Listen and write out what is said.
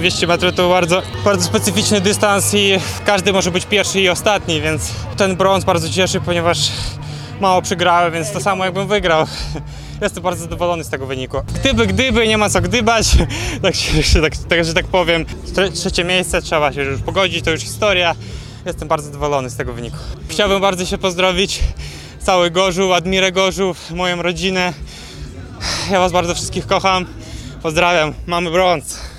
200 metrów to bardzo, bardzo specyficzny dystans i każdy może być pierwszy i ostatni, więc ten brąz bardzo cieszy, ponieważ mało przegrałem, więc to samo jakbym wygrał. Jestem bardzo zadowolony z tego wyniku. Gdyby, gdyby, nie ma co gdybać, tak, się, że tak, tak, że tak powiem. Trzecie miejsce, trzeba się już pogodzić, to już historia. Jestem bardzo zadowolony z tego wyniku. Chciałbym bardzo się pozdrowić cały Gorzów, Admirę Gorzów, moją rodzinę. Ja was bardzo wszystkich kocham. Pozdrawiam, mamy brąz.